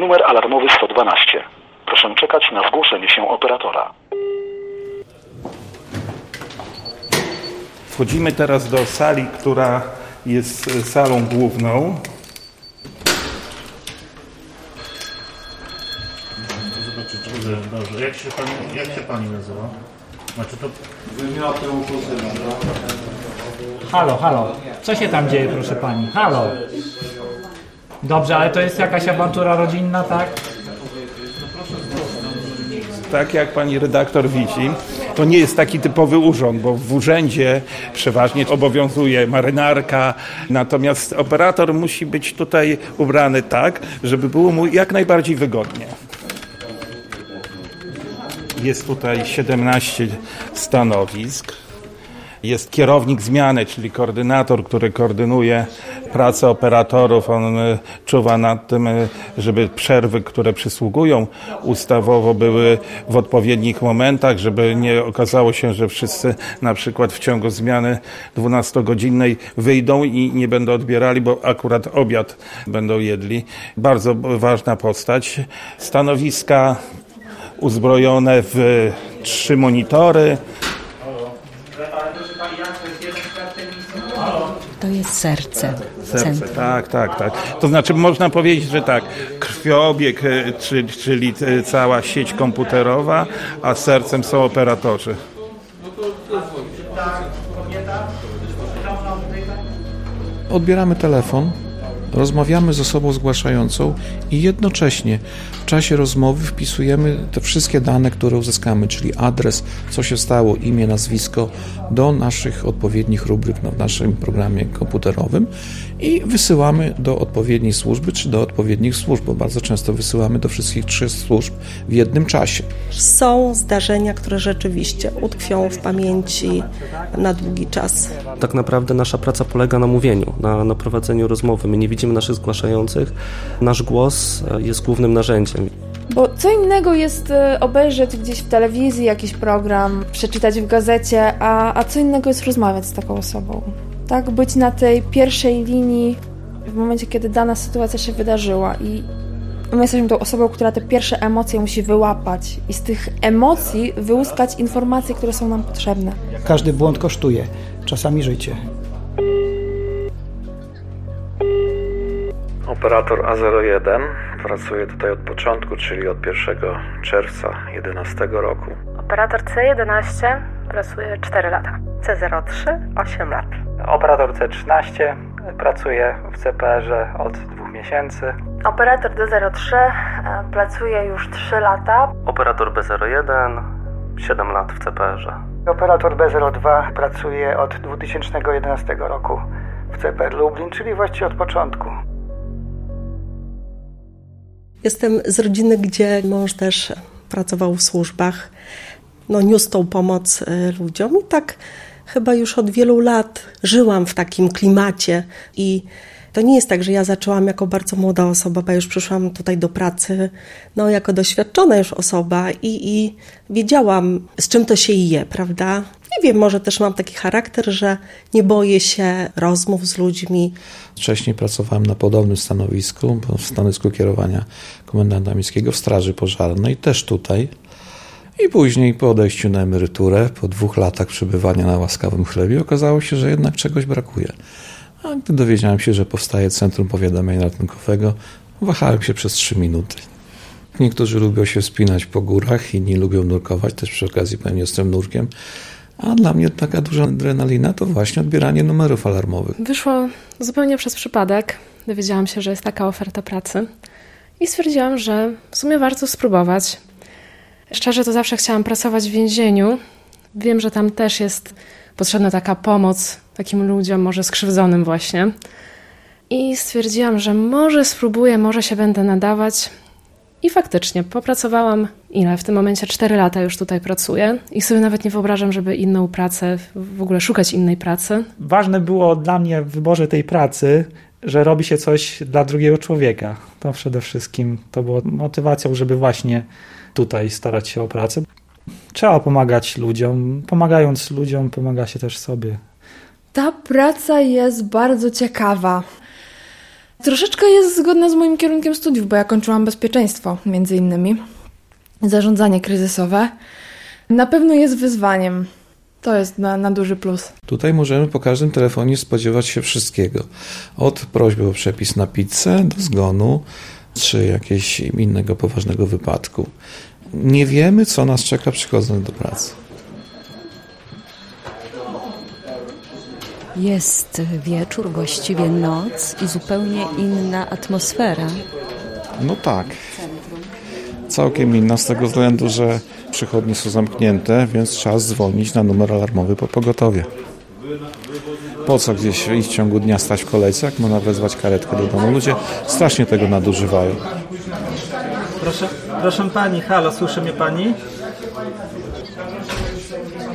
Numer alarmowy 112. Proszę czekać na zgłoszenie się operatora. Wchodzimy teraz do sali, która jest e, salą główną. Dobrze, dobrze. Jak się pani, jak się pani nazywa? Znaczy to Halo, halo. Co się tam dzieje, proszę pani? Halo. Dobrze, ale to jest jakaś awantura rodzinna, tak? Tak jak pani redaktor widzi, to nie jest taki typowy urząd, bo w urzędzie przeważnie obowiązuje marynarka, natomiast operator musi być tutaj ubrany tak, żeby było mu jak najbardziej wygodnie. Jest tutaj 17 stanowisk. Jest kierownik zmiany, czyli koordynator, który koordynuje pracę operatorów. On y, czuwa nad tym, y, żeby przerwy, które przysługują ustawowo, były w odpowiednich momentach, żeby nie okazało się, że wszyscy na przykład w ciągu zmiany 12-godzinnej wyjdą i nie będą odbierali, bo akurat obiad będą jedli. Bardzo ważna postać. Stanowiska uzbrojone w trzy monitory. To jest serce. Serce, Centrum. tak, tak, tak. To znaczy można powiedzieć, że tak, krwiobieg, e, czy- czyli e, cała sieć komputerowa, a sercem są operatorzy. Odbieramy telefon, rozmawiamy z osobą zgłaszającą i jednocześnie w czasie rozmowy wpisujemy te wszystkie dane, które uzyskamy, czyli adres, co się stało, imię, nazwisko, do naszych odpowiednich rubryk w naszym programie komputerowym i wysyłamy do odpowiedniej służby czy do odpowiednich służb, bo bardzo często wysyłamy do wszystkich trzech służb w jednym czasie. Są zdarzenia, które rzeczywiście utkwią w pamięci na długi czas. Tak naprawdę nasza praca polega na mówieniu, na, na prowadzeniu rozmowy. My nie widzimy naszych zgłaszających. Nasz głos e, jest głównym narzędziem. Bo co innego jest e, obejrzeć gdzieś w telewizji jakiś program, przeczytać w gazecie, a, a co innego jest rozmawiać z taką osobą. Tak, być na tej pierwszej linii w momencie, kiedy dana sytuacja się wydarzyła i my jesteśmy tą osobą, która te pierwsze emocje musi wyłapać i z tych emocji wyłuskać informacje, które są nam potrzebne. Każdy błąd kosztuje, czasami życie. Operator A01 pracuje tutaj od początku, czyli od 1 czerwca 2011 roku. Operator C11 pracuje 4 lata. C03 8 lat. Operator C13 pracuje w CPR-ze od dwóch miesięcy. Operator D03 e, pracuje już 3 lata. Operator B01, 7 lat w CPR-ze. Operator B02 pracuje od 2011 roku w CPR Lublin, czyli właściwie od początku. Jestem z rodziny, gdzie mąż też pracował w służbach, no niósł tą pomoc y, ludziom. I tak chyba już od wielu lat żyłam w takim klimacie i to nie jest tak, że ja zaczęłam jako bardzo młoda osoba, bo już przyszłam tutaj do pracy, no jako doświadczona już osoba i, i wiedziałam, z czym to się je, prawda? Nie wiem, może też mam taki charakter, że nie boję się rozmów z ludźmi. Wcześniej pracowałem na podobnym stanowisku, w stanowisku kierowania komendanta miejskiego w Straży Pożarnej, też tutaj. I później po odejściu na emeryturę, po dwóch latach przebywania na łaskawym chlebie, okazało się, że jednak czegoś brakuje. A gdy dowiedziałem się, że powstaje Centrum Powiadamiania Ratunkowego, wahałem się przez trzy minuty. Niektórzy lubią się wspinać po górach, inni lubią nurkować, też przy okazji powiem, jestem nurkiem. A dla mnie taka duża adrenalina to właśnie odbieranie numerów alarmowych. Wyszło zupełnie przez przypadek. Dowiedziałam się, że jest taka oferta pracy i stwierdziłam, że w sumie warto spróbować. Szczerze to zawsze chciałam pracować w więzieniu. Wiem, że tam też jest potrzebna taka pomoc takim ludziom, może skrzywdzonym właśnie. I stwierdziłam, że może spróbuję, może się będę nadawać. I faktycznie popracowałam ile? W tym momencie 4 lata już tutaj pracuję i sobie nawet nie wyobrażam, żeby inną pracę, w ogóle szukać innej pracy. Ważne było dla mnie w wyborze tej pracy, że robi się coś dla drugiego człowieka. To przede wszystkim to było motywacją, żeby właśnie tutaj starać się o pracę. Trzeba pomagać ludziom. Pomagając ludziom, pomaga się też sobie. Ta praca jest bardzo ciekawa. Troszeczkę jest zgodna z moim kierunkiem studiów, bo ja kończyłam bezpieczeństwo, między innymi. Zarządzanie kryzysowe. Na pewno jest wyzwaniem. To jest na, na duży plus. Tutaj możemy po każdym telefonie spodziewać się wszystkiego. Od prośby o przepis na pizzę do zgonu, czy jakiegoś innego poważnego wypadku. Nie wiemy, co nas czeka przychodząc do pracy. Jest wieczór, właściwie noc i zupełnie inna atmosfera. No tak. Całkiem inna z tego względu, że przychodnie są zamknięte, więc trzeba dzwonić na numer alarmowy po pogotowie. Po co gdzieś iść w ciągu dnia stać w kolejce, jak można wezwać karetkę do domu? Ludzie strasznie tego nadużywają. Proszę, proszę pani, halo, słyszy mnie pani?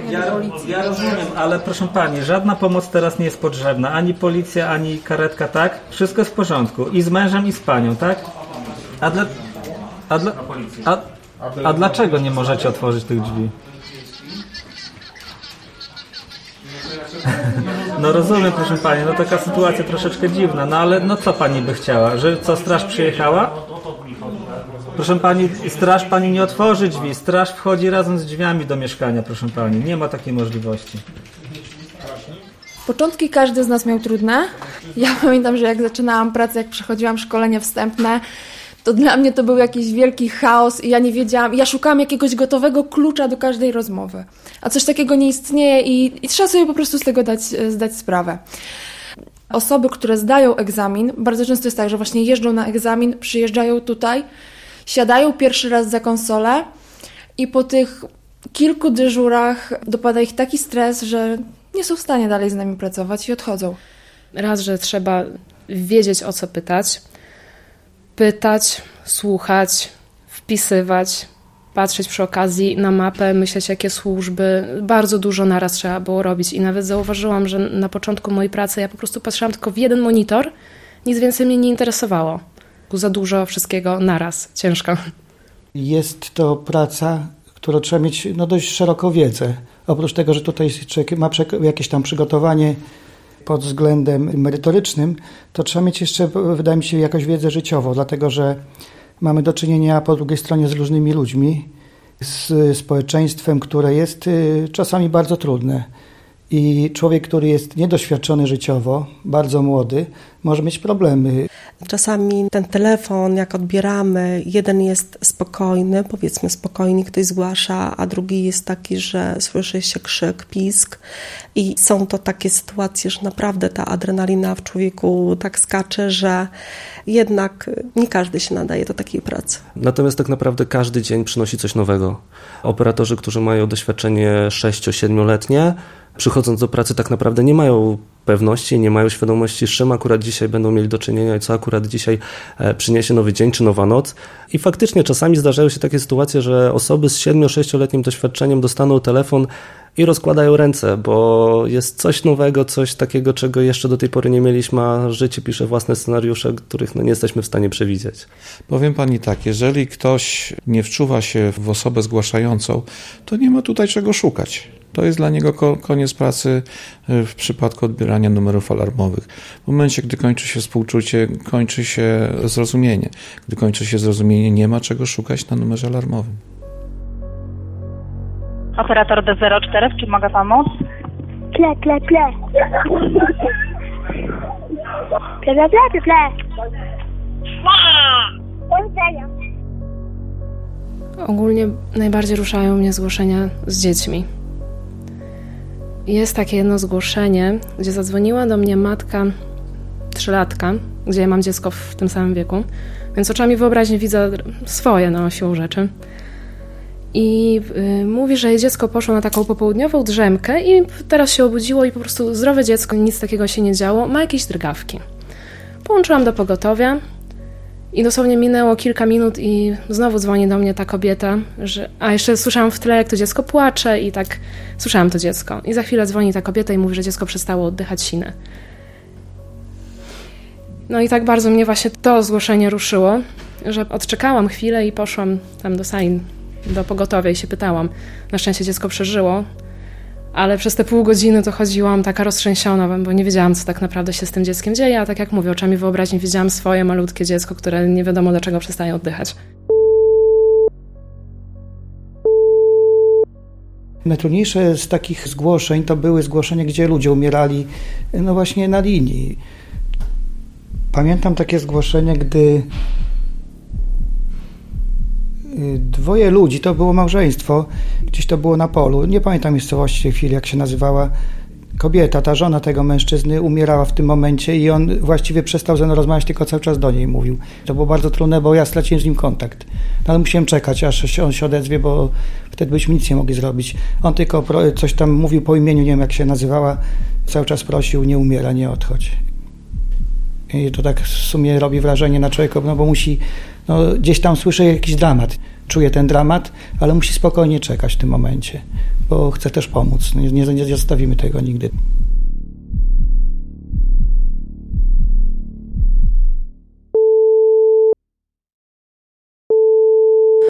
Ja, ja rozumiem, ale proszę pani, żadna pomoc teraz nie jest potrzebna. Ani policja, ani karetka, tak? Wszystko jest w porządku. I z mężem, i z panią, tak? A dla... A, dla, a, a dlaczego nie możecie otworzyć tych drzwi? No rozumiem, proszę pani, no taka sytuacja troszeczkę dziwna, no ale no co pani by chciała? Że co, straż przyjechała? Proszę pani, straż pani nie otworzy drzwi. Straż wchodzi razem z drzwiami do mieszkania, proszę pani. Nie ma takiej możliwości. Początki każdy z nas miał trudne. Ja pamiętam, że jak zaczynałam pracę, jak przechodziłam szkolenie wstępne, to dla mnie to był jakiś wielki chaos i ja nie wiedziałam, ja szukałam jakiegoś gotowego klucza do każdej rozmowy. A coś takiego nie istnieje i, i trzeba sobie po prostu z tego dać, zdać sprawę. Osoby, które zdają egzamin, bardzo często jest tak, że właśnie jeżdżą na egzamin, przyjeżdżają tutaj, siadają pierwszy raz za konsolę i po tych kilku dyżurach dopada ich taki stres, że nie są w stanie dalej z nami pracować i odchodzą. Raz, że trzeba wiedzieć o co pytać, pytać, słuchać, wpisywać, patrzeć przy okazji na mapę, myśleć jakie służby. Bardzo dużo naraz trzeba było robić i nawet zauważyłam, że na początku mojej pracy ja po prostu patrzyłam tylko w jeden monitor, nic więcej mnie nie interesowało. Za dużo wszystkiego naraz, ciężko. Jest to praca, którą trzeba mieć no, dość szeroką wiedzę. Oprócz tego, że tutaj człowiek ma jakieś tam przygotowanie pod względem merytorycznym, to trzeba mieć jeszcze, wydaje mi się, jakąś wiedzę życiową, dlatego że mamy do czynienia po drugiej stronie z różnymi ludźmi, z społeczeństwem, które jest y, czasami bardzo trudne. I człowiek, który jest niedoświadczony życiowo, bardzo młody, może mieć problemy. Czasami ten telefon, jak odbieramy, jeden jest spokojny, powiedzmy spokojnie ktoś zgłasza, a drugi jest taki, że słyszy się krzyk, pisk. I są to takie sytuacje, że naprawdę ta adrenalina w człowieku tak skacze, że jednak nie każdy się nadaje do takiej pracy. Natomiast tak naprawdę każdy dzień przynosi coś nowego. Operatorzy, którzy mają doświadczenie 6-7-letnie, przychodząc do pracy tak naprawdę nie mają pewności, nie mają świadomości, z czym akurat dzisiaj będą mieli do czynienia i co akurat dzisiaj e, przyniesie nowy dzień czy nowa noc. I faktycznie czasami zdarzają się takie sytuacje, że osoby z 7-6-letnim doświadczeniem dostaną telefon i rozkładają ręce, bo jest coś nowego, coś takiego, czego jeszcze do tej pory nie mieliśmy, a życie pisze własne scenariusze, których no nie jesteśmy w stanie przewidzieć. Powiem pani tak, jeżeli ktoś nie wczuwa się w osobę zgłaszającą, to nie ma tutaj czego szukać. To jest dla niego koniec pracy y, w przypadku odbierania numerów alarmowych. W momencie, gdy kończy się współczucie, kończy się zrozumienie. Gdy kończy się zrozumienie, nie ma czego szukać na numerze alarmowym. Operator D04, czy mogę pomóc? Ple, ple, ple. Ple, ple, ple, ple, ple. Ogólnie najbardziej ruszają mnie zgłoszenia z dziećmi. Jest takie jedno zgłoszenie, gdzie zadzwoniła do mnie matka trzylatka, gdzie ja mam dziecko w tym samym wieku, więc oczami wyobraźni widzę swoje no, siłą rzeczy. I y, mówi, że jej dziecko poszło na taką popołudniową drzemkę i teraz się obudziło i po prostu zdrowe dziecko, nic takiego się nie działo, ma jakieś drgawki. Połączyłam do pogotowia, i dosłownie minęło kilka minut i znowu dzwoni do mnie ta kobieta, że... A jeszcze słyszałam w tle, jak to dziecko płacze i tak słyszałam to dziecko. I za chwilę dzwoni ta kobieta i mówi, że dziecko przestało oddychać sinę. No i tak bardzo mnie właśnie to zgłoszenie ruszyło, że odczekałam chwilę i poszłam tam do sali, do pogotowia i się pytałam. Na szczęście dziecko przeżyło, ale przez te pół godziny to chodziłam taka roztrzęsiona, bo nie wiedziałam, co tak naprawdę się z tym dzieckiem dzieje, a tak jak mówię, oczami wyobraźni widziałam swoje malutkie dziecko, które nie wiadomo dlaczego przestaje oddychać. Najtrudniejsze z takich zgłoszeń to były zgłoszenia, gdzie ludzie umierali no właśnie na linii. Pamiętam takie zgłoszenie, gdy dwoje ludzi, to było małżeństwo, gdzieś to było na polu, nie pamiętam miejscowości w chwili, jak się nazywała, kobieta, ta żona tego mężczyzny umierała w tym momencie i on właściwie przestał ze mną rozmawiać, tylko cały czas do niej mówił. To było bardzo trudne, bo ja straciłem z nim kontakt. No, ale musiałem czekać, aż on się odezwie, bo wtedy byśmy nic nie mogli zrobić. On tylko coś tam mówił po imieniu, nie wiem jak się nazywała, cały czas prosił, nie umiera, nie odchodź. I to tak w sumie robi wrażenie na człowieku, no bo musi, no gdzieś tam słyszę jakiś dramat, czuje ten dramat, ale musi spokojnie czekać w tym momencie, bo chce też pomóc. Nie, nie, nie zostawimy tego nigdy.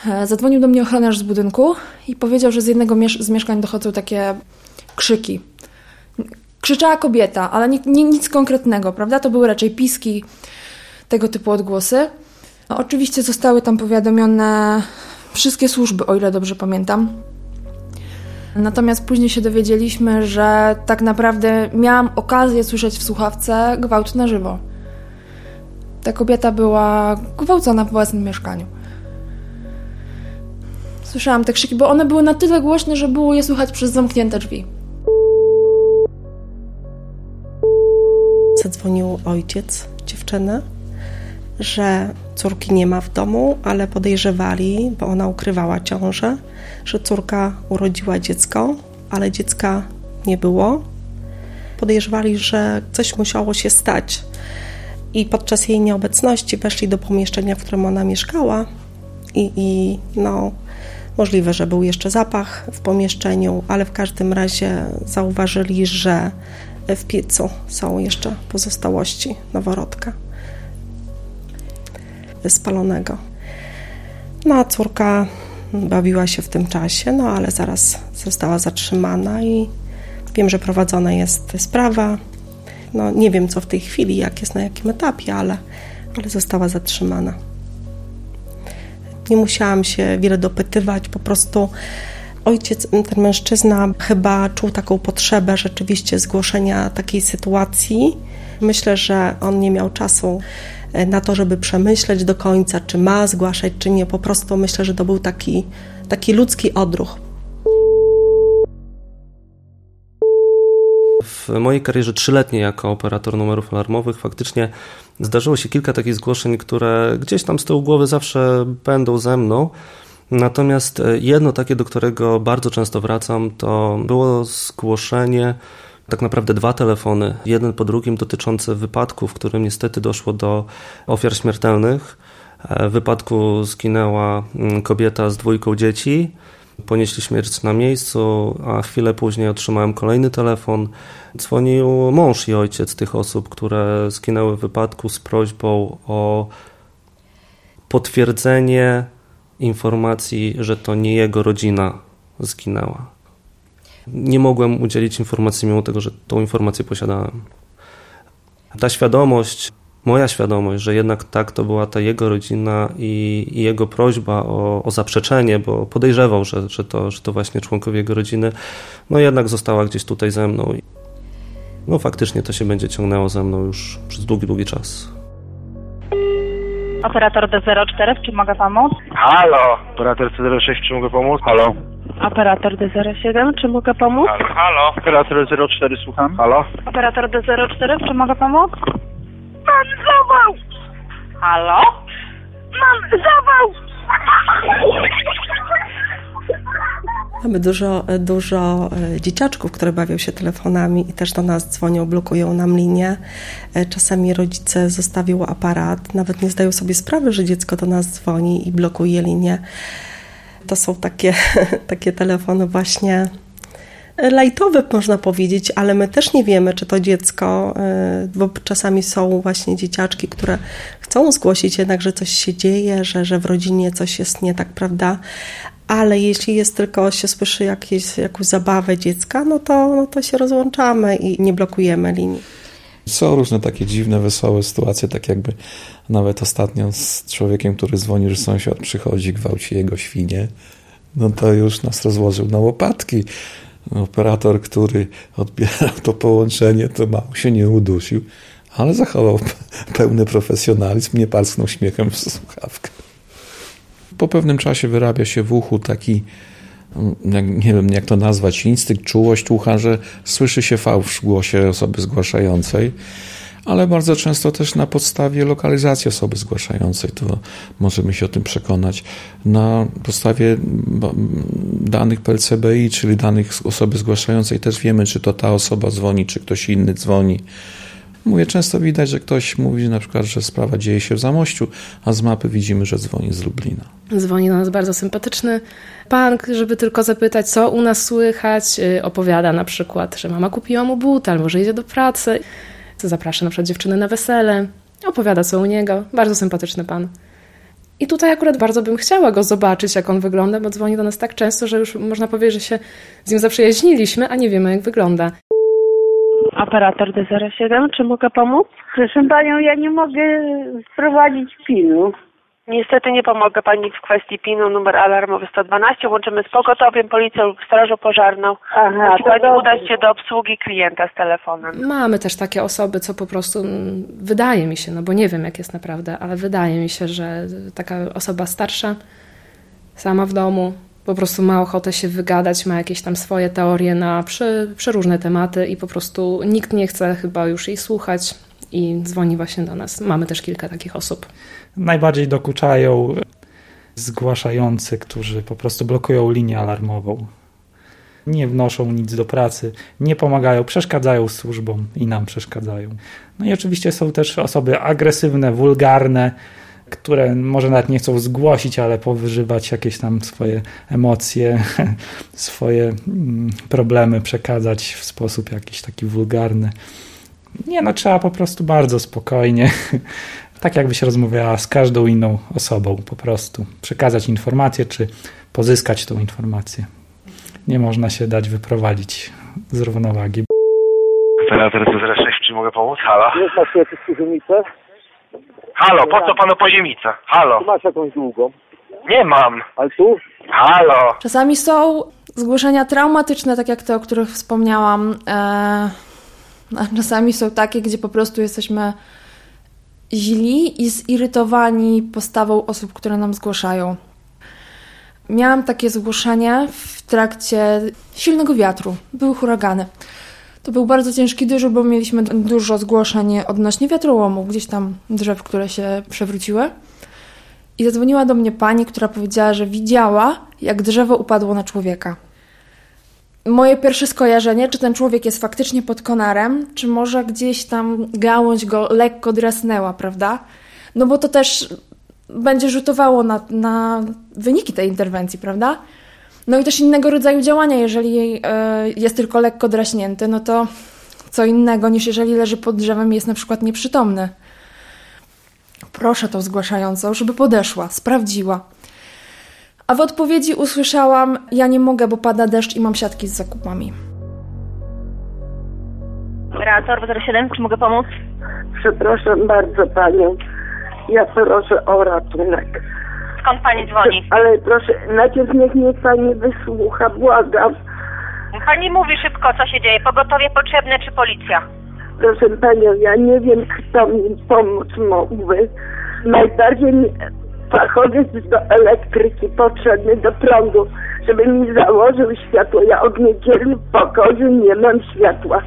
E, zadzwonił do mnie ochroniarz z budynku i powiedział, że z jednego z mieszkań dochodzą takie krzyki. Krzyczała kobieta, ale nie, nie, nic konkretnego, prawda? To były raczej piski, tego typu odgłosy. No, oczywiście zostały tam powiadomione wszystkie służby, o ile dobrze pamiętam. Natomiast później się dowiedzieliśmy, że tak naprawdę miałam okazję słyszeć w słuchawce gwałt na żywo. Ta kobieta była gwałcona w własnym mieszkaniu. Słyszałam te krzyki, bo one były na tyle głośne, że było je słychać przez zamknięte drzwi. Zadzwonił ojciec dziewczyny, że córki nie ma w domu, ale podejrzewali, bo ona ukrywała ciążę, że córka urodziła dziecko, ale dziecka nie było. Podejrzewali, że coś musiało się stać. I podczas jej nieobecności weszli do pomieszczenia, w którym ona mieszkała, i, i no, możliwe, że był jeszcze zapach w pomieszczeniu, ale w każdym razie zauważyli, że w piecu są jeszcze pozostałości noworodka spalonego. No a córka bawiła się w tym czasie, no ale zaraz została zatrzymana i wiem, że prowadzona jest sprawa. No nie wiem co w tej chwili, jak jest na jakim etapie, ale, ale została zatrzymana. Nie musiałam się wiele dopytywać, po prostu ojciec, ten mężczyzna chyba czuł taką potrzebę rzeczywiście zgłoszenia takiej sytuacji. Myślę, że on nie miał czasu na to, żeby przemyśleć do końca, czy ma zgłaszać, czy nie. Po prostu myślę, że to był taki, taki ludzki odruch. W mojej karierze trzyletniej jako operator numerów alarmowych faktycznie zdarzyło się kilka takich zgłoszeń, które gdzieś tam z tyłu głowy zawsze będą ze mną. Natomiast e, jedno takie, do którego bardzo często wracam, to było zgłoszenie, tak naprawdę dwa telefony, jeden po drugim dotyczące wypadku, w którym niestety doszło do ofiar śmiertelnych. E, w wypadku zginęła mm, kobieta z dwójką dzieci. Ponieśli śmierć na miejscu, a chwilę później otrzymałem kolejny telefon. Dzwonił mąż i ojciec tych osób, które zginęły w wypadku z prośbą o potwierdzenie informacji, że to nie jego rodzina zginęła. Nie mogłem udzielić informacji, mimo tego, że tą informację posiadałem. Ta świadomość, moja świadomość, że jednak tak to była ta jego rodzina i, i jego prośba o, o, zaprzeczenie, bo podejrzewał, że, że, to, że to właśnie członkowie jego rodziny, no jednak została gdzieś tutaj ze mną. No faktycznie to się będzie ciągnęło ze mną już przez długi, długi czas. Operator D04, czy mogę pomóc? Halo! Operator C06, czy mogę pomóc? Halo? Operator D07, czy mogę pomóc? Halo? Halo? Operator 04, słucham? Halo? Operator D04, czy mogę pomóc? Mam zawał! Halo? Mam zawał! Mamy dużo, dużo e, dzieciaczków, które bawią się telefonami i też do nas dzwonią, blokują nam linię. E, czasami rodzice zostawią aparat, nawet nie zdają sobie sprawy, że dziecko do nas dzwoni i blokuje linię. To są takie, takie telefony właśnie lajtowe, można powiedzieć, ale my też nie wiemy, czy to dziecko, e, bo czasami są właśnie dzieciaczki, które chcą zgłosić jednak, że coś się dzieje, że, że w rodzinie coś jest nie tak, prawda? ale jeśli jest tylko, się słyszy jakieś, jakąś zabawę dziecka, no to, no to się rozłączamy i nie blokujemy linii. Są różne takie dziwne, wesołe sytuacje, tak jakby nawet ostatnio z człowiekiem, który dzwoni, że sąsiad przychodzi, gwałci jego świnie, no to już nas rozłożył na łopatki. Operator, który odbierał to połączenie, to mało się nie udusił, ale zachował pełny profesjonalizm, nie parsknął śmiechem w słuchawkę. Po pewnym czasie wyrabia się w uchu taki, nie wiem jak to nazwać, instynkt, czułość ucha, że słyszy się fałsz w głosie osoby zgłaszającej, ale bardzo często też na podstawie lokalizacji osoby zgłaszającej, to możemy się o tym przekonać. Na podstawie danych PLCBI, czyli danych osoby zgłaszającej, też wiemy, czy to ta osoba dzwoni, czy ktoś inny dzwoni. Mówię, często widać, że ktoś mówi na przykład, że sprawa dzieje się w Zamościu, a z mapy widzimy, że dzwoni z Lublina. Dzwoni do nas bardzo sympatyczny pan, żeby tylko zapytać, co u nas słychać. Y, opowiada na przykład, że mama kupiła mu but, albo że idzie do pracy. Zaprasza na przykład dziewczyny na wesele. Opowiada, co u niego. Bardzo sympatyczny pan. I tutaj akurat bardzo bym chciała go zobaczyć, jak on wygląda, bo dzwoni do nas tak często, że już można powiedzieć, że się z nim zaprzyjaźniliśmy, a nie wiemy, jak wygląda. Operator D07, czy mogę pomóc? Proszę panią, ja nie mogę wprowadzić PIN-u. Niestety nie pomogę pani w kwestii PIN-u, numer alarmowy 112. Łączymy z pogotowiem, policją lub strażą pożarną. Aha, Musi pani udać się do obsługi klienta z telefonem. Mamy też takie osoby, co po prostu mm, wydaje mi się, no bo nie wiem jak jest naprawdę, ale wydaje mi się, że taka osoba starsza, sama w domu, po prostu ma ochotę się wygadać, ma jakieś tam swoje teorie na prze, przeróżne tematy i po prostu nikt nie chce chyba już jej słuchać i dzwoni właśnie do nas. Mamy też kilka takich osób. Najbardziej dokuczają zgłaszający, którzy po prostu blokują linię alarmową. Nie wnoszą nic do pracy, nie pomagają, przeszkadzają służbom i nam przeszkadzają. No i oczywiście są też osoby agresywne, wulgarne, które może nawet nie chcą zgłosić, ale powyżywać jakieś tam swoje emocje, swoje mm, problemy przekazać w sposób jakiś taki wulgarny. Nie, no trzeba po prostu bardzo spokojnie, tak jakbyś rozmawiała z każdą inną osobą, po prostu przekazać informację, czy pozyskać tą informację. Nie można się dać wyprowadzić z równowagi. Operator C06, czy mogę pomóc? Halo? Jest masz jakieś poziomice? Halo, po co panu poziemica? Halo? Masz jakąś długą? Nie mam. Ale tu? Halo? Czasami są zgłoszenia traumatyczne, tak jak te, o których wspomniałam. E, a czasami są takie, gdzie po prostu jesteśmy źli i zirytowani postawą osób, które nam zgłaszają. Miałam takie zgłoszenie w trakcie silnego wiatru. Były huragany. To był bardzo ciężki dyżur, bo mieliśmy dużo zgłoszeń odnośnie wiatrołomów, gdzieś tam drzew, które się przewróciły. I zadzwoniła do mnie pani, która powiedziała, że widziała, jak drzewo upadło na człowieka. Moje pierwsze skojarzenie, czy ten człowiek jest faktycznie pod konarem, czy może gdzieś tam gałąź go lekko drasnęła, prawda? No bo to też będzie rzutowało na, na wyniki tej interwencji, prawda? No i też innego rodzaju działania, jeżeli e, jest tylko lekko draśnięty, no to co innego niż jeżeli leży pod drzewem i jest na przykład nieprzytomny. Proszę tą zgłaszającą, żeby podeszła, sprawdziła. A w odpowiedzi usłyszałam: Ja nie mogę, bo pada deszcz i mam siatki z zakupami. Operator 07, czy mogę pomóc? Przepraszam bardzo panią. Ja proszę o ratunek. Skąd pani dzwoni? Ale proszę, najpierw niech mnie pani wysłucha, błagam. Pani mówi szybko, co się dzieje. Pogotowie potrzebne czy policja? Proszę panią, ja nie wiem, kto mi pomóc mógłby. Najbardziej mi fachowiec do elektryki potrzebny do prądu, żeby mi założył światło. Ja od niedzieli w pokoju nie mam światła.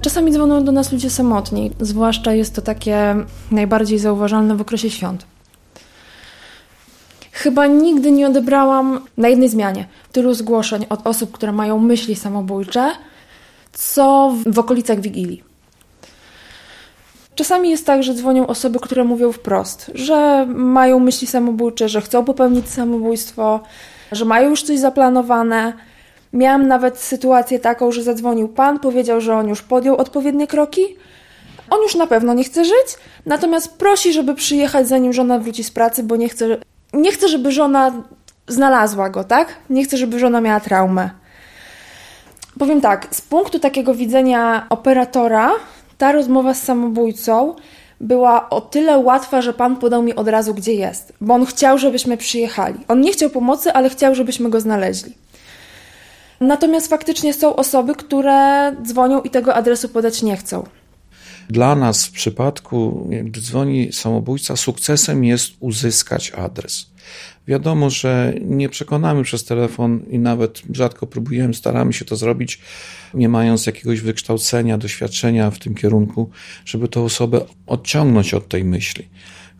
Czasami dzwonią do nas ludzie samotni, zwłaszcza jest to takie najbardziej zauważalne w okresie świąt. Chyba nigdy nie odebrałam na jednej zmianie tylu zgłoszeń od osób, które mają myśli samobójcze, co w okolicach Wigilii. Czasami jest tak, że dzwonią osoby, które mówią wprost, że mają myśli samobójcze, że chcą popełnić samobójstwo, że mają już coś zaplanowane. Miałam nawet sytuację taką, że zadzwonił pan, powiedział, że on już podjął odpowiednie kroki. On już na pewno nie chce żyć, natomiast prosi, żeby przyjechać zanim żona wróci z pracy, bo nie chce, nie chce żeby żona znalazła go, tak? Nie chcę, żeby żona miała traumę. Powiem tak, z punktu takiego widzenia operatora, ta rozmowa z samobójcą była o tyle łatwa, że pan podał mi od razu, gdzie jest, bo on chciał, żebyśmy przyjechali. On nie chciał pomocy, ale chciał, żebyśmy go znaleźli. Natomiast faktycznie są osoby, które dzwonią i tego adresu podać nie chcą. Dla nas w przypadku, gdy dzwoni samobójca, sukcesem jest uzyskać adres. Wiadomo, że nie przekonamy przez telefon i nawet rzadko próbujemy, staramy się to zrobić, nie mając jakiegoś wykształcenia, doświadczenia w tym kierunku, żeby tę osobę odciągnąć od tej myśli.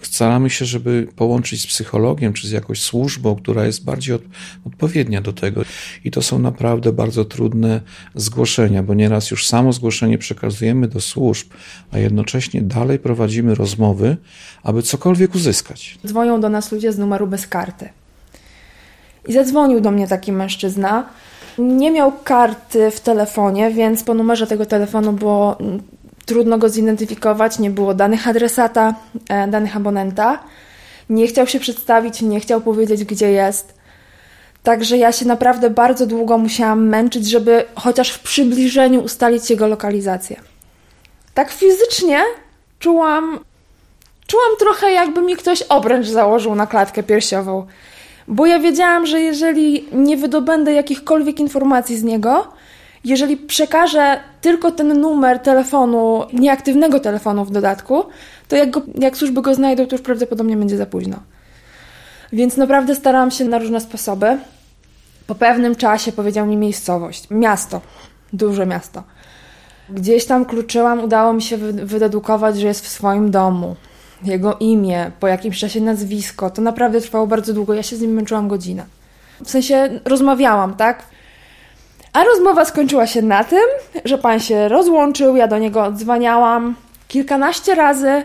Staramy się, żeby połączyć z psychologiem czy z jakąś służbą, która jest bardziej od, odpowiednia do tego. I to są naprawdę bardzo trudne zgłoszenia, bo nieraz już samo zgłoszenie przekazujemy do służb, a jednocześnie dalej prowadzimy rozmowy, aby cokolwiek uzyskać. Dzwonią do nas ludzie z numeru bez karty. I zadzwonił do mnie taki mężczyzna. Nie miał karty w telefonie, więc po numerze tego telefonu było trudno go zidentyfikować, nie było danych adresata, e, danych abonenta. Nie chciał się przedstawić, nie chciał powiedzieć, gdzie jest. Także ja się naprawdę bardzo długo musiałam męczyć, żeby chociaż w przybliżeniu ustalić jego lokalizację. Tak fizycznie czułam, czułam trochę, jakby mi ktoś obręcz założył na klatkę piersiową. Bo ja wiedziałam, że jeżeli nie wydobędę jakichkolwiek informacji z niego, jeżeli przekażę tylko ten numer telefonu, nieaktywnego telefonu w dodatku, to jak, go, jak służby go znajdą, to już prawdopodobnie będzie za późno. Więc naprawdę starałam się na różne sposoby. Po pewnym czasie powiedział mi miejscowość, miasto, duże miasto. Gdzieś tam kluczyłam, udało mi się wydedukować, że jest w swoim domu. Jego imię, po jakimś czasie nazwisko. To naprawdę trwało bardzo długo. Ja się z nim męczyłam godzinę. W sensie rozmawiałam, tak? A rozmowa skończyła się na tym, że pan się rozłączył, ja do niego odzwaniałam kilkanaście razy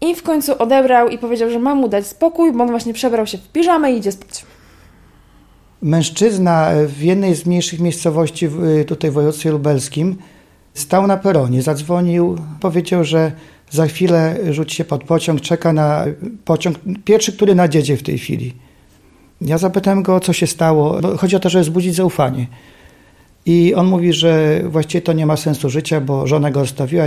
i w końcu odebrał i powiedział, że mam mu dać spokój, bo on właśnie przebrał się w piżamę i idzie spać. Mężczyzna w jednej z mniejszych miejscowości tutaj w województwie lubelskim stał na peronie, zadzwonił, powiedział, że za chwilę rzuci się pod pociąg, czeka na pociąg, pierwszy, który nadjedzie w tej chwili. Ja zapytałem go, co się stało. Bo chodzi o to, żeby wzbudzić zaufanie. I on mówi, że właściwie to nie ma sensu życia, bo żona go zostawiła,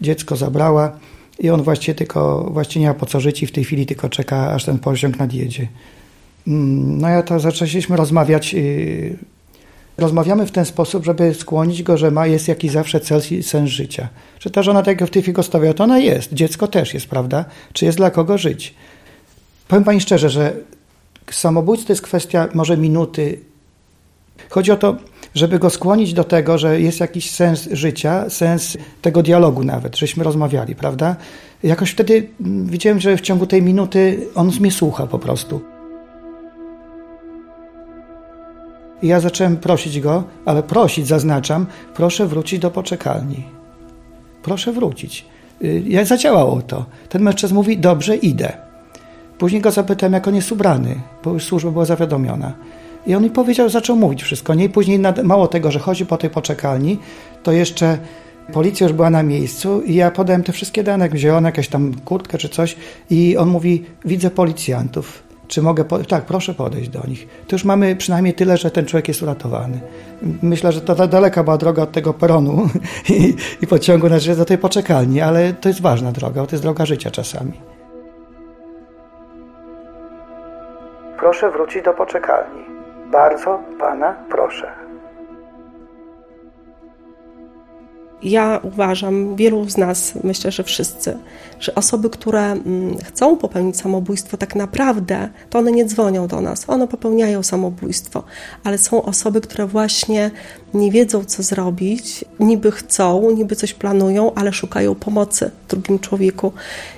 dziecko zabrała i on właściwie tylko właściwie nie ma po co żyć i w tej chwili tylko czeka, aż ten pociąg nadjedzie. Mm, no ja to zaczęliśmy rozmawiać. Y, rozmawiamy w ten sposób, żeby skłonić go, że ma, jest jakiś zawsze cel i sens życia. Że ta żona, tak jak w tej chwili go stawia, to ona jest. Dziecko też jest, prawda? Czy jest dla kogo żyć? Powiem Pani szczerze, że Samobójstwo to jest kwestia może minuty. Chodzi o to, żeby go skłonić do tego, że jest jakiś sens życia, sens tego dialogu nawet, żeśmy rozmawiali, prawda? Jakoś wtedy widziałem, że w ciągu tej minuty on mnie słucha po prostu. I ja zacząłem prosić go, ale prosić, zaznaczam, proszę wrócić do poczekalni. Proszę wrócić. Y, jak zadziałało to? Ten mężczyzna mówi, dobrze, idę. Później go zapytałem, jak on jest ubrany, bo już służba była zawiadomiona. I on mi powiedział, zaczął mówić wszystko. Nie? Później, mało tego, że chodzi po tej poczekalni, to jeszcze policja już była na miejscu i ja podałem te wszystkie dane, wziąłem jakąś tam kurtkę czy coś i on mówi, widzę policjantów. Czy mogę, po... tak, proszę podejść do nich. To już mamy przynajmniej tyle, że ten człowiek jest uratowany. Myślę, że to daleka była droga od tego peronu i, i pociągu znaczy do tej poczekalni, ale to jest ważna droga, to jest droga życia czasami. Proszę wrócić do poczekalni. Bardzo pana proszę. Ja uważam, wielu z nas, myślę, że wszyscy, że osoby, które mm, chcą popełnić samobójstwo, tak naprawdę to one nie dzwonią do nas, one popełniają samobójstwo, ale są osoby, które właśnie nie wiedzą, co zrobić, niby chcą, niby coś planują, ale szukają pomocy w drugim człowieku.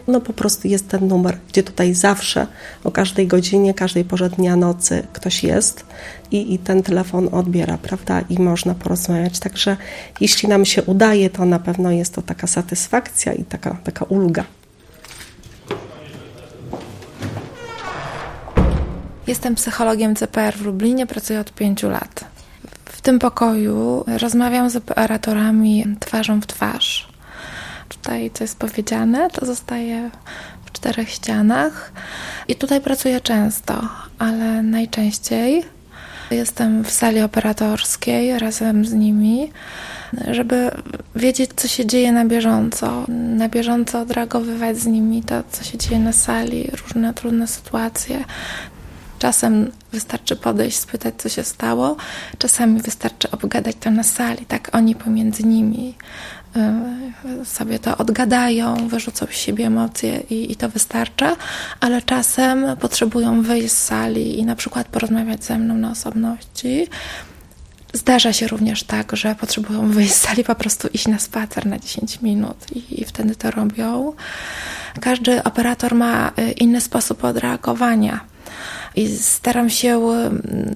No po prostu jest ten numer, gdzie tutaj zawsze, o każdej godzinie, każdej porze dnia, nocy ktoś jest i, i ten telefon odbiera, prawda? I można porozmawiać. Także jeśli nam się udaje, to na pewno jest to taka satysfakcja i taka, taka ulga. Jestem psychologiem CPR w Lublinie, pracuję od pięciu lat. W tym pokoju rozmawiam z operatorami twarzą w twarz. Tutaj, co jest powiedziane, to zostaje w czterech ścianach i tutaj pracuję często, ale najczęściej jestem w sali operatorskiej razem z nimi, żeby wiedzieć, co się dzieje na bieżąco, na bieżąco odreagowywać z nimi to, co się dzieje na sali, różne trudne sytuacje. Czasem wystarczy podejść, spytać, co się stało, czasami wystarczy obgadać to na sali, tak oni pomiędzy nimi y, sobie to odgadają, wyrzucą z siebie emocje i, i to wystarcza, ale czasem potrzebują wyjść z sali i na przykład porozmawiać ze mną na osobności. Zdarza się również tak, że potrzebują wyjść z sali, po prostu iść na spacer na 10 minut i, i wtedy to robią. Każdy operator ma y, inny sposób odreagowania i staram się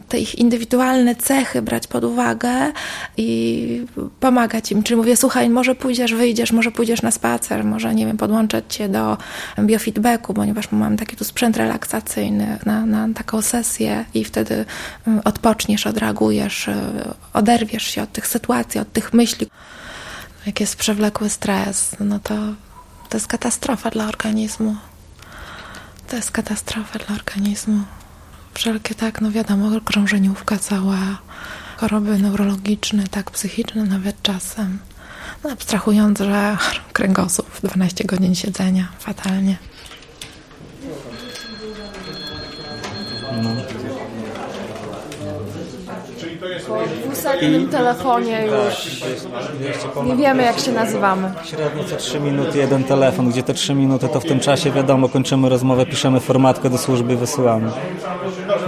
te ich indywidualne cechy brać pod uwagę i pomagać im. Czyli mówię, słuchaj, może pójdziesz, wyjdziesz, może pójdziesz na spacer, może, nie wiem, podłączać cię do biofeedbacku, ponieważ mam taki tu sprzęt relaksacyjny na, na taką sesję i wtedy odpoczniesz, odreagujesz, oderwiesz się od tych sytuacji, od tych myśli. Jak jest przewlekły stres, no to to jest katastrofa dla organizmu. To jest katastrofa dla organizmu. Wszelkie tak, no wiadomo, krążeniówka cała, choroby neurologiczne, tak, psychiczne nawet czasem. No, abstrahując, że kręgosłup, 12 godzin siedzenia, fatalnie. No. W dwusetnym telefonie już nie wiemy jak się nazywamy. Średnio co 3 minuty jeden telefon, gdzie te 3 minuty to w tym czasie wiadomo, kończymy rozmowę, piszemy formatkę do służby i wysyłamy.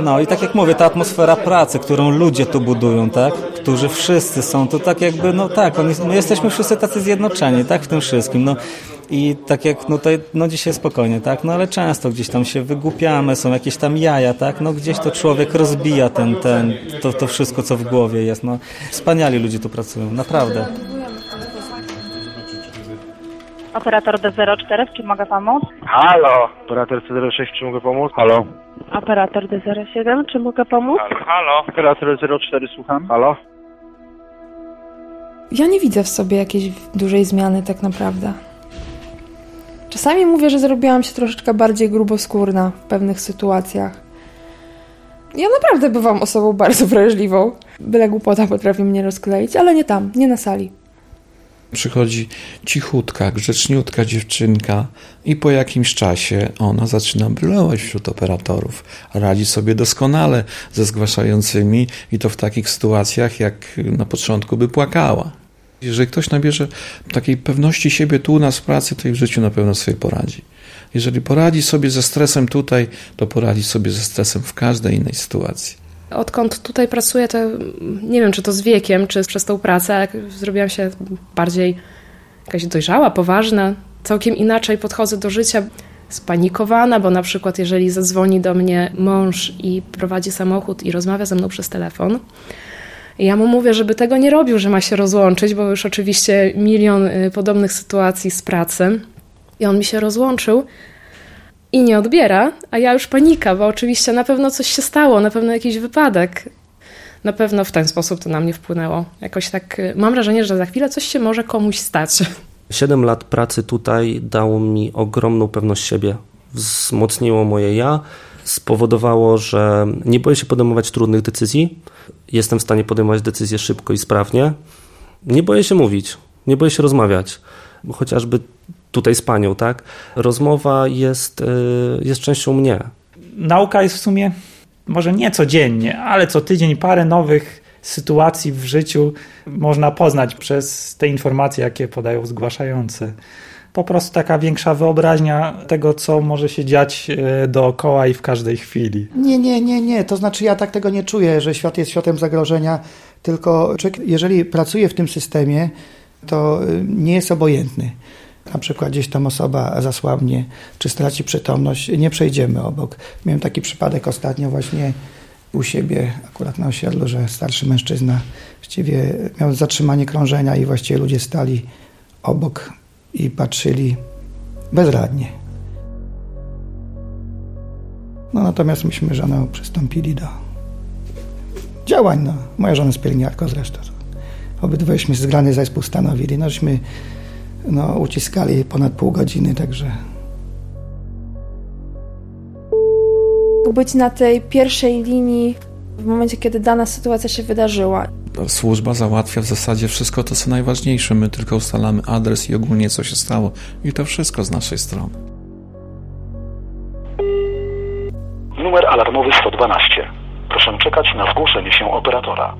No i tak jak mówię, ta atmosfera pracy, którą ludzie tu budują, tak? Którzy wszyscy są tu tak jakby, no tak, oni, my jesteśmy wszyscy tacy zjednoczeni, tak? W tym wszystkim, no. I tak jak, no tutaj, no dzisiaj spokojnie, tak? No ale często gdzieś tam się wygłupiamy, są jakieś tam jaja, tak? No gdzieś to człowiek rozbija ten, ten, to, to wszystko, co w głowie jest, no. Wspaniali ludzie tu pracują, naprawdę. Operator D04, czy mogę pomóc? Halo. Operator C06, czy mogę pomóc? Halo. Operator D07, czy mogę pomóc? Halo. Operator 04, słucham. Halo. Ja nie widzę w sobie jakiejś dużej zmiany tak naprawdę. Czasami mówię, że zrobiłam się troszeczkę bardziej gruboskórna w pewnych sytuacjach. Ja naprawdę bywam osobą bardzo wrażliwą. Byle głupota potrafi mnie rozkleić, ale nie tam, nie na sali. Przychodzi cichutka, grzeczniutka dziewczynka i po jakimś czasie ona zaczyna brylować wśród operatorów. Radzi sobie doskonale ze zgłaszającymi i to w takich sytuacjach, jak na początku by płakała. Jeżeli ktoś nabierze takiej pewności siebie tu u nas w pracy, to i w życiu na pewno sobie poradzi. Jeżeli poradzi sobie ze stresem tutaj, to poradzi sobie ze stresem w każdej innej sytuacji. Odkąd tutaj pracuję, to nie wiem, czy to z wiekiem, czy przez tą pracę, ale zrobiłam się bardziej jakaś dojrzała, poważna. Całkiem inaczej podchodzę do życia, spanikowana, bo na przykład jeżeli zadzwoni do mnie mąż i prowadzi samochód i rozmawia ze mną przez telefon, ja mu mówię, żeby tego nie robił, że ma się rozłączyć, bo już oczywiście milion y, podobnych sytuacji z pracy. I on mi się rozłączył i nie odbiera, a ja już panika, bo oczywiście na pewno coś się stało, na pewno jakiś wypadek. Na pewno w ten sposób to na mnie wpłynęło. Jakoś tak y, mam wrażenie, że za chwilę coś się może komuś stać. Siedem lat pracy tutaj dało mi ogromną pewność siebie. Wzmocniło moje ja, spowodowało, że nie boję się podejmować trudnych decyzji. Jestem w stanie podejmować decyzje szybko i sprawnie. Nie boję się mówić, nie boję się rozmawiać. Chociażby tutaj z panią, tak? Rozmowa jest, y, jest częścią mnie. Nauka jest w sumie może nie codziennie, ale co tydzień parę nowych sytuacji w życiu można poznać przez te informacje, jakie podają zgłaszający po prostu taka większa wyobraźnia tego, co może się dziać e, dookoła i w każdej chwili. Nie, nie, nie, nie. To znaczy ja tak tego nie czuję, że świat jest światem zagrożenia, tylko człowiek, jeżeli pracuje w tym systemie, to e, nie jest obojętny. Na przykład gdzieś tam osoba zasłabnie, czy straci przytomność, nie przejdziemy obok. Miałem taki przypadek ostatnio właśnie u siebie, akurat na osiedlu, że starszy mężczyzna właściwie miał zatrzymanie krążenia i właściwie ludzie stali obok i patrzyli bezradnie. No natomiast myśmy żoną przystąpili do działań. No. Moja żona jest pielęgniarką zresztą. Obydwojeśmy zgrany zespół stanowili. Nośmy no, uciskali ponad pół godziny, także być na tej pierwszej linii w momencie, kiedy dana sytuacja się wydarzyła. Służba załatwia w zasadzie wszystko to, co najważniejsze. My tylko ustalamy adres i ogólnie co się stało. I to wszystko z naszej strony. Numer alarmowy 112. Proszę czekać na zgłoszenie się operatora.